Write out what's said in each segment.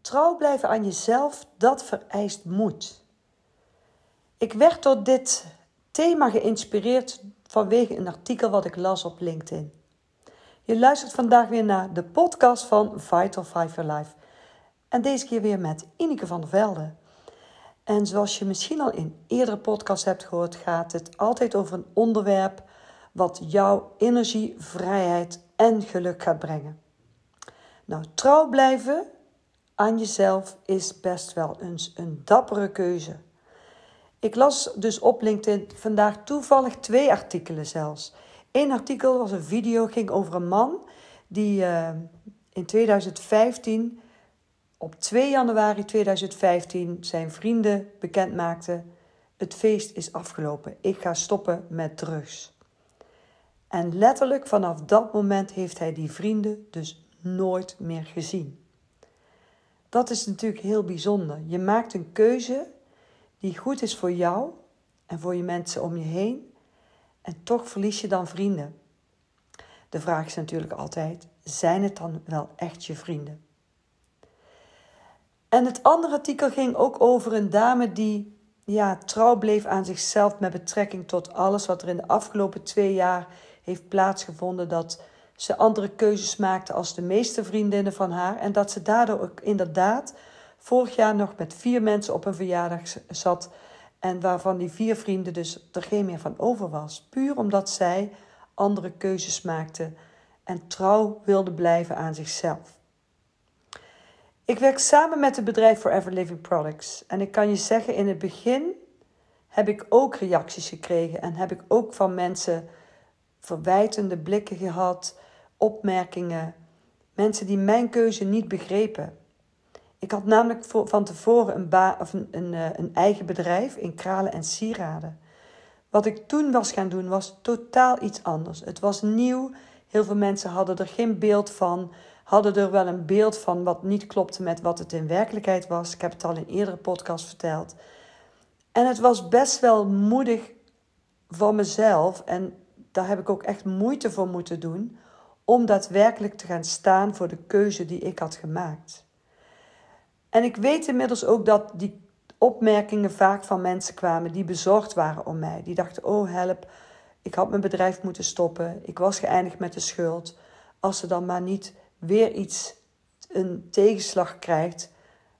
Trouw blijven aan jezelf, dat vereist moed. Ik werd door dit thema geïnspireerd vanwege een artikel wat ik las op LinkedIn. Je luistert vandaag weer naar de podcast van Vital Five Your Life. En deze keer weer met Ineke van der Velde. En zoals je misschien al in eerdere podcasts hebt gehoord, gaat het altijd over een onderwerp wat jouw energie, vrijheid en geluk gaat brengen. Nou, trouw blijven aan jezelf is best wel eens een dappere keuze. Ik las dus op LinkedIn vandaag toevallig twee artikelen zelfs. Eén artikel was een video, ging over een man die uh, in 2015, op 2 januari 2015, zijn vrienden bekend maakte: Het feest is afgelopen, ik ga stoppen met drugs. En letterlijk vanaf dat moment heeft hij die vrienden dus nooit meer gezien. Dat is natuurlijk heel bijzonder. Je maakt een keuze die goed is voor jou en voor je mensen om je heen. En toch verlies je dan vrienden. De vraag is natuurlijk altijd: zijn het dan wel echt je vrienden? En het andere artikel ging ook over een dame die ja, trouw bleef aan zichzelf met betrekking tot alles wat er in de afgelopen twee jaar heeft plaatsgevonden dat ze andere keuzes maakte als de meeste vriendinnen van haar. En dat ze daardoor ook inderdaad vorig jaar nog met vier mensen op een verjaardag zat. En waarvan die vier vrienden dus er geen meer van over was. Puur omdat zij andere keuzes maakte en trouw wilde blijven aan zichzelf. Ik werk samen met het bedrijf Forever Living Products. En ik kan je zeggen, in het begin heb ik ook reacties gekregen. En heb ik ook van mensen verwijtende blikken gehad, opmerkingen, mensen die mijn keuze niet begrepen. Ik had namelijk van tevoren een, ba of een, eh, een eigen bedrijf in kralen en sieraden. Wat ik toen was gaan doen was totaal iets anders. Het was nieuw. Heel veel mensen hadden er geen beeld van, hadden er wel een beeld van wat niet klopte met wat het in werkelijkheid was. Ik heb het al in eerdere podcasts verteld. En het was best wel moedig van mezelf en daar heb ik ook echt moeite voor moeten doen om daadwerkelijk te gaan staan voor de keuze die ik had gemaakt. En ik weet inmiddels ook dat die opmerkingen vaak van mensen kwamen die bezorgd waren om mij. Die dachten: oh help, ik had mijn bedrijf moeten stoppen, ik was geëindigd met de schuld. Als ze dan maar niet weer iets, een tegenslag krijgt,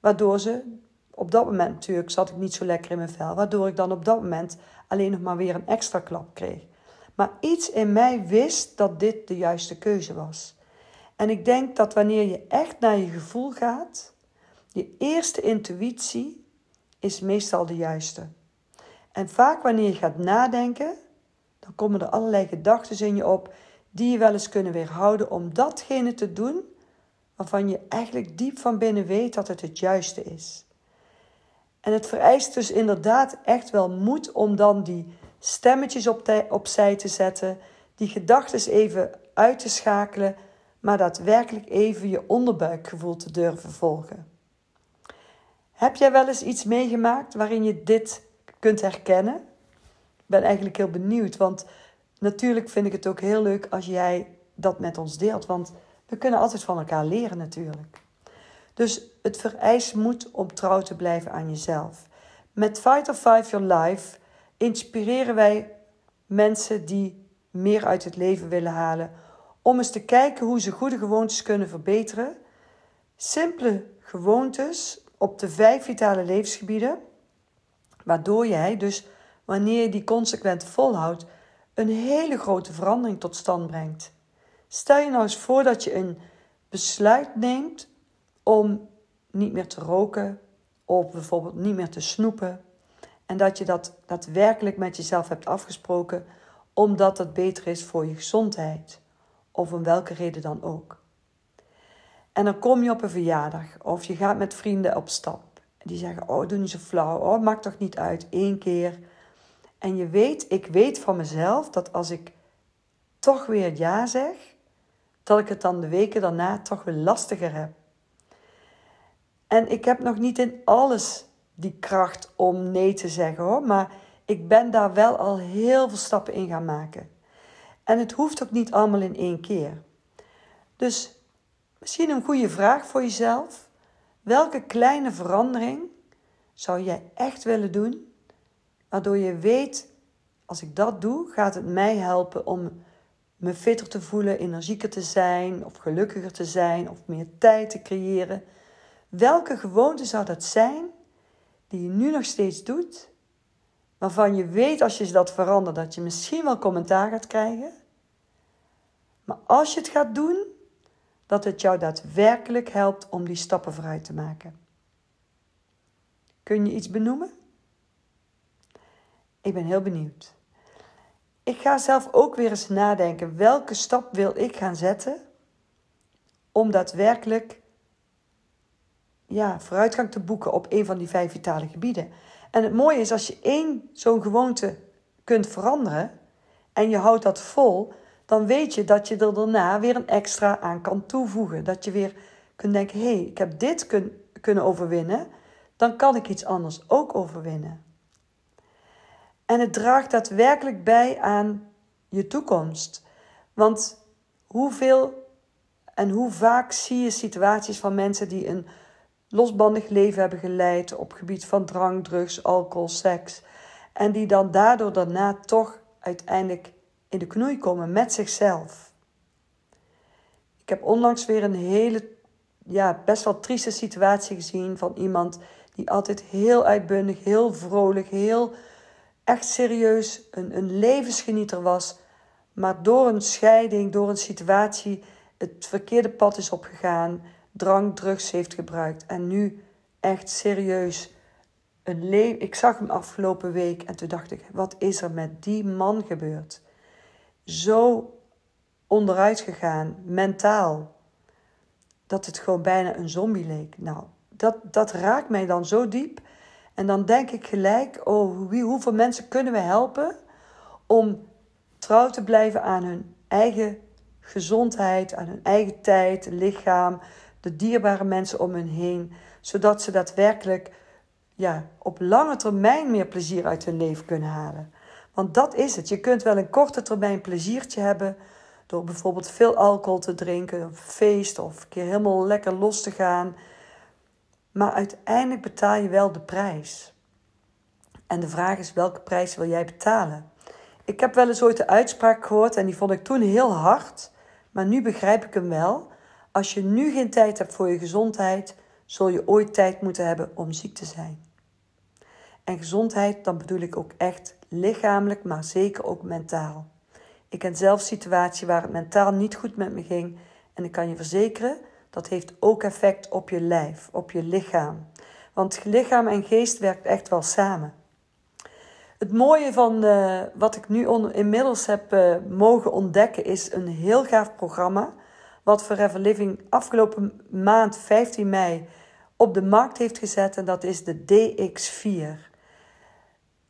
waardoor ze op dat moment natuurlijk zat ik niet zo lekker in mijn vel, waardoor ik dan op dat moment alleen nog maar weer een extra klap kreeg. Maar iets in mij wist dat dit de juiste keuze was. En ik denk dat wanneer je echt naar je gevoel gaat, je eerste intuïtie is meestal de juiste. En vaak wanneer je gaat nadenken, dan komen er allerlei gedachten in je op die je wel eens kunnen weerhouden om datgene te doen waarvan je eigenlijk diep van binnen weet dat het het juiste is. En het vereist dus inderdaad echt wel moed om dan die stemmetjes op opzij te zetten, die gedachten even uit te schakelen, maar daadwerkelijk even je onderbuikgevoel te durven volgen. Heb jij wel eens iets meegemaakt waarin je dit kunt herkennen? Ik ben eigenlijk heel benieuwd, want natuurlijk vind ik het ook heel leuk als jij dat met ons deelt, want we kunnen altijd van elkaar leren natuurlijk. Dus het vereist moed om trouw te blijven aan jezelf. Met Fight or Five Your Life inspireren wij mensen die meer uit het leven willen halen. Om eens te kijken hoe ze goede gewoontes kunnen verbeteren. Simpele gewoontes op de vijf vitale levensgebieden. Waardoor jij dus, wanneer je die consequent volhoudt, een hele grote verandering tot stand brengt. Stel je nou eens voor dat je een besluit neemt om niet meer te roken of bijvoorbeeld niet meer te snoepen en dat je dat daadwerkelijk met jezelf hebt afgesproken, omdat het beter is voor je gezondheid. of om welke reden dan ook. En dan kom je op een verjaardag of je gaat met vrienden op stap. Die zeggen: Oh, doe niet zo flauw. Oh, maakt toch niet uit. Eén keer. En je weet, ik weet van mezelf dat als ik toch weer ja zeg, dat ik het dan de weken daarna toch weer lastiger heb. En ik heb nog niet in alles die kracht om nee te zeggen hoor, maar ik ben daar wel al heel veel stappen in gaan maken. En het hoeft ook niet allemaal in één keer. Dus misschien een goede vraag voor jezelf. Welke kleine verandering zou jij echt willen doen, waardoor je weet, als ik dat doe, gaat het mij helpen om me fitter te voelen, energieker te zijn of gelukkiger te zijn of meer tijd te creëren. Welke gewoonte zou dat zijn die je nu nog steeds doet, waarvan je weet als je dat verandert dat je misschien wel commentaar gaat krijgen, maar als je het gaat doen, dat het jou daadwerkelijk helpt om die stappen vooruit te maken. Kun je iets benoemen? Ik ben heel benieuwd. Ik ga zelf ook weer eens nadenken welke stap wil ik gaan zetten om daadwerkelijk ja, vooruitgang te boeken op een van die vijf vitale gebieden. En het mooie is als je één zo'n gewoonte kunt veranderen en je houdt dat vol, dan weet je dat je er daarna weer een extra aan kan toevoegen. Dat je weer kunt denken: hé, hey, ik heb dit kun, kunnen overwinnen, dan kan ik iets anders ook overwinnen. En het draagt daadwerkelijk bij aan je toekomst. Want hoeveel en hoe vaak zie je situaties van mensen die een losbandig leven hebben geleid op gebied van drank, drugs, alcohol, seks. En die dan daardoor daarna toch uiteindelijk in de knoei komen met zichzelf. Ik heb onlangs weer een hele, ja, best wel trieste situatie gezien van iemand die altijd heel uitbundig, heel vrolijk, heel echt serieus een, een levensgenieter was, maar door een scheiding, door een situatie het verkeerde pad is opgegaan, drank, drugs heeft gebruikt en nu echt serieus een leven. Ik zag hem afgelopen week en toen dacht ik: wat is er met die man gebeurd? Zo onderuit gegaan, mentaal, dat het gewoon bijna een zombie leek. Nou, dat, dat raakt mij dan zo diep. En dan denk ik gelijk: oh, hoeveel mensen kunnen we helpen om trouw te blijven aan hun eigen gezondheid, aan hun eigen tijd, lichaam, de dierbare mensen om hen heen, zodat ze daadwerkelijk ja, op lange termijn meer plezier uit hun leven kunnen halen. Want dat is het. Je kunt wel een korte termijn pleziertje hebben door bijvoorbeeld veel alcohol te drinken, een feest of een keer helemaal lekker los te gaan. Maar uiteindelijk betaal je wel de prijs. En de vraag is welke prijs wil jij betalen? Ik heb wel eens ooit de uitspraak gehoord en die vond ik toen heel hard, maar nu begrijp ik hem wel. Als je nu geen tijd hebt voor je gezondheid, zul je ooit tijd moeten hebben om ziek te zijn. En gezondheid, dan bedoel ik ook echt lichamelijk, maar zeker ook mentaal. Ik ken zelf situaties waar het mentaal niet goed met me ging. En ik kan je verzekeren, dat heeft ook effect op je lijf, op je lichaam. Want lichaam en geest werkt echt wel samen. Het mooie van uh, wat ik nu inmiddels heb uh, mogen ontdekken is een heel gaaf programma wat Forever Living afgelopen maand 15 mei op de markt heeft gezet. En dat is de DX4.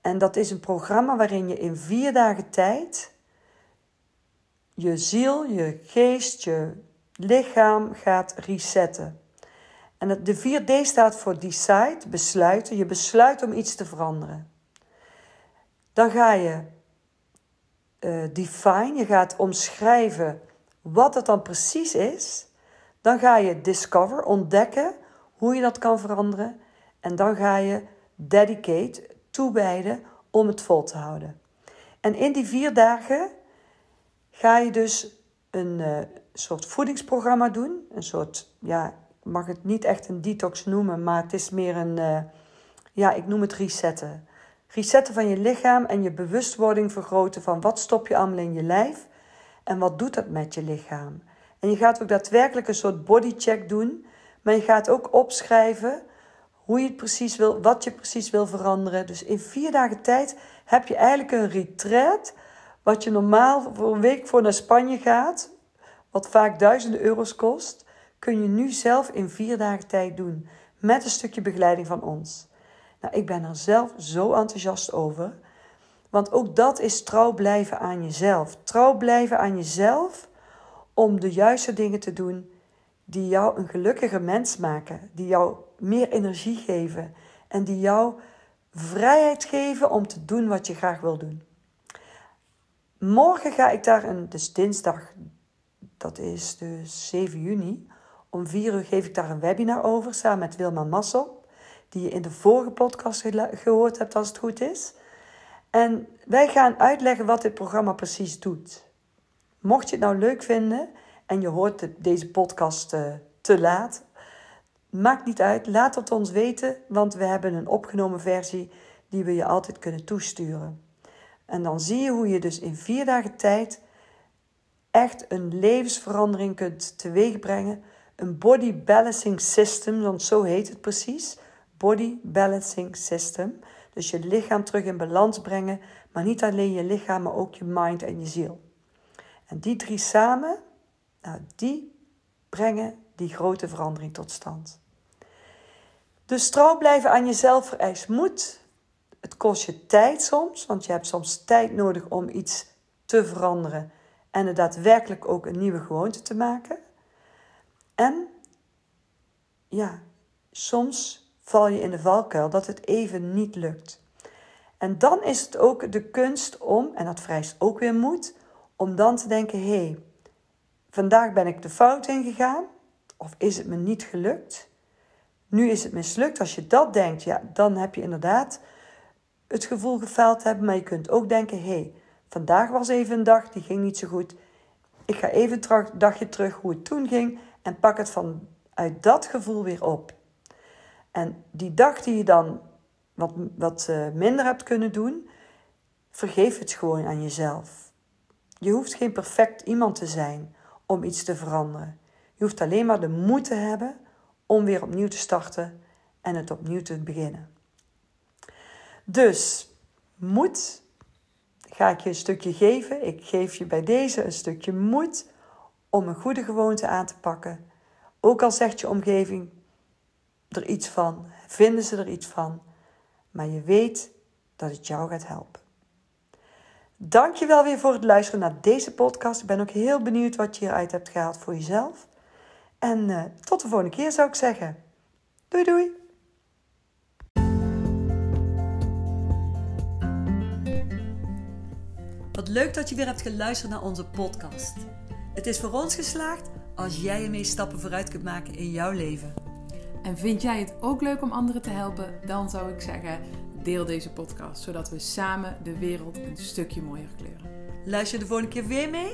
En dat is een programma waarin je in vier dagen tijd je ziel, je geest, je lichaam gaat resetten. En de 4D staat voor decide, besluiten. Je besluit om iets te veranderen. Dan ga je uh, define, je gaat omschrijven wat het dan precies is. Dan ga je discover, ontdekken hoe je dat kan veranderen. En dan ga je dedicate, toewijden om het vol te houden. En in die vier dagen ga je dus een uh, soort voedingsprogramma doen. Een soort, ja, ik mag het niet echt een detox noemen, maar het is meer een, uh, ja, ik noem het resetten. Resetten van je lichaam en je bewustwording vergroten van wat stop je allemaal in je lijf en wat doet dat met je lichaam. En je gaat ook daadwerkelijk een soort bodycheck doen, maar je gaat ook opschrijven hoe je het precies wil, wat je precies wil veranderen. Dus in vier dagen tijd heb je eigenlijk een retreat, wat je normaal voor een week voor naar Spanje gaat, wat vaak duizenden euro's kost, kun je nu zelf in vier dagen tijd doen. Met een stukje begeleiding van ons. Nou, ik ben er zelf zo enthousiast over. Want ook dat is trouw blijven aan jezelf. Trouw blijven aan jezelf om de juiste dingen te doen die jou een gelukkiger mens maken, die jou meer energie geven en die jou vrijheid geven om te doen wat je graag wil doen. Morgen ga ik daar, een, dus dinsdag, dat is dus 7 juni, om 4 uur geef ik daar een webinar over samen met Wilma Massel, die je in de vorige podcast gehoord hebt als het goed is. En wij gaan uitleggen wat dit programma precies doet. Mocht je het nou leuk vinden en je hoort deze podcast uh, te laat, maakt niet uit, laat het ons weten, want we hebben een opgenomen versie die we je altijd kunnen toesturen. En dan zie je hoe je dus in vier dagen tijd echt een levensverandering kunt teweegbrengen. Een body balancing system, want zo heet het precies. Body balancing system. Dus je lichaam terug in balans brengen, maar niet alleen je lichaam, maar ook je mind en je ziel. En die drie samen, nou, die brengen die grote verandering tot stand. Dus trouw blijven aan jezelf vereist moed. Het kost je tijd soms, want je hebt soms tijd nodig om iets te veranderen en er daadwerkelijk ook een nieuwe gewoonte te maken. En ja, soms val je in de valkuil dat het even niet lukt. En dan is het ook de kunst om, en dat vereist ook weer moed, om dan te denken: hé, hey, vandaag ben ik de fout ingegaan, of is het me niet gelukt? Nu is het mislukt. Als je dat denkt, ja, dan heb je inderdaad het gevoel gefaald hebben. Maar je kunt ook denken: hé, hey, vandaag was even een dag die ging niet zo goed. Ik ga even een dagje terug hoe het toen ging en pak het van uit dat gevoel weer op. En die dag die je dan wat, wat uh, minder hebt kunnen doen, vergeef het gewoon aan jezelf. Je hoeft geen perfect iemand te zijn om iets te veranderen. Je hoeft alleen maar de moed te hebben om weer opnieuw te starten en het opnieuw te beginnen. Dus moed ga ik je een stukje geven. Ik geef je bij deze een stukje moed om een goede gewoonte aan te pakken. Ook al zegt je omgeving er iets van, vinden ze er iets van, maar je weet dat het jou gaat helpen. Dankjewel weer voor het luisteren naar deze podcast. Ik ben ook heel benieuwd wat je hieruit hebt gehaald voor jezelf. En uh, tot de volgende keer zou ik zeggen. Doei doei! Wat leuk dat je weer hebt geluisterd naar onze podcast. Het is voor ons geslaagd als jij ermee stappen vooruit kunt maken in jouw leven. En vind jij het ook leuk om anderen te helpen? Dan zou ik zeggen, deel deze podcast, zodat we samen de wereld een stukje mooier kleuren. Luister de volgende keer weer mee?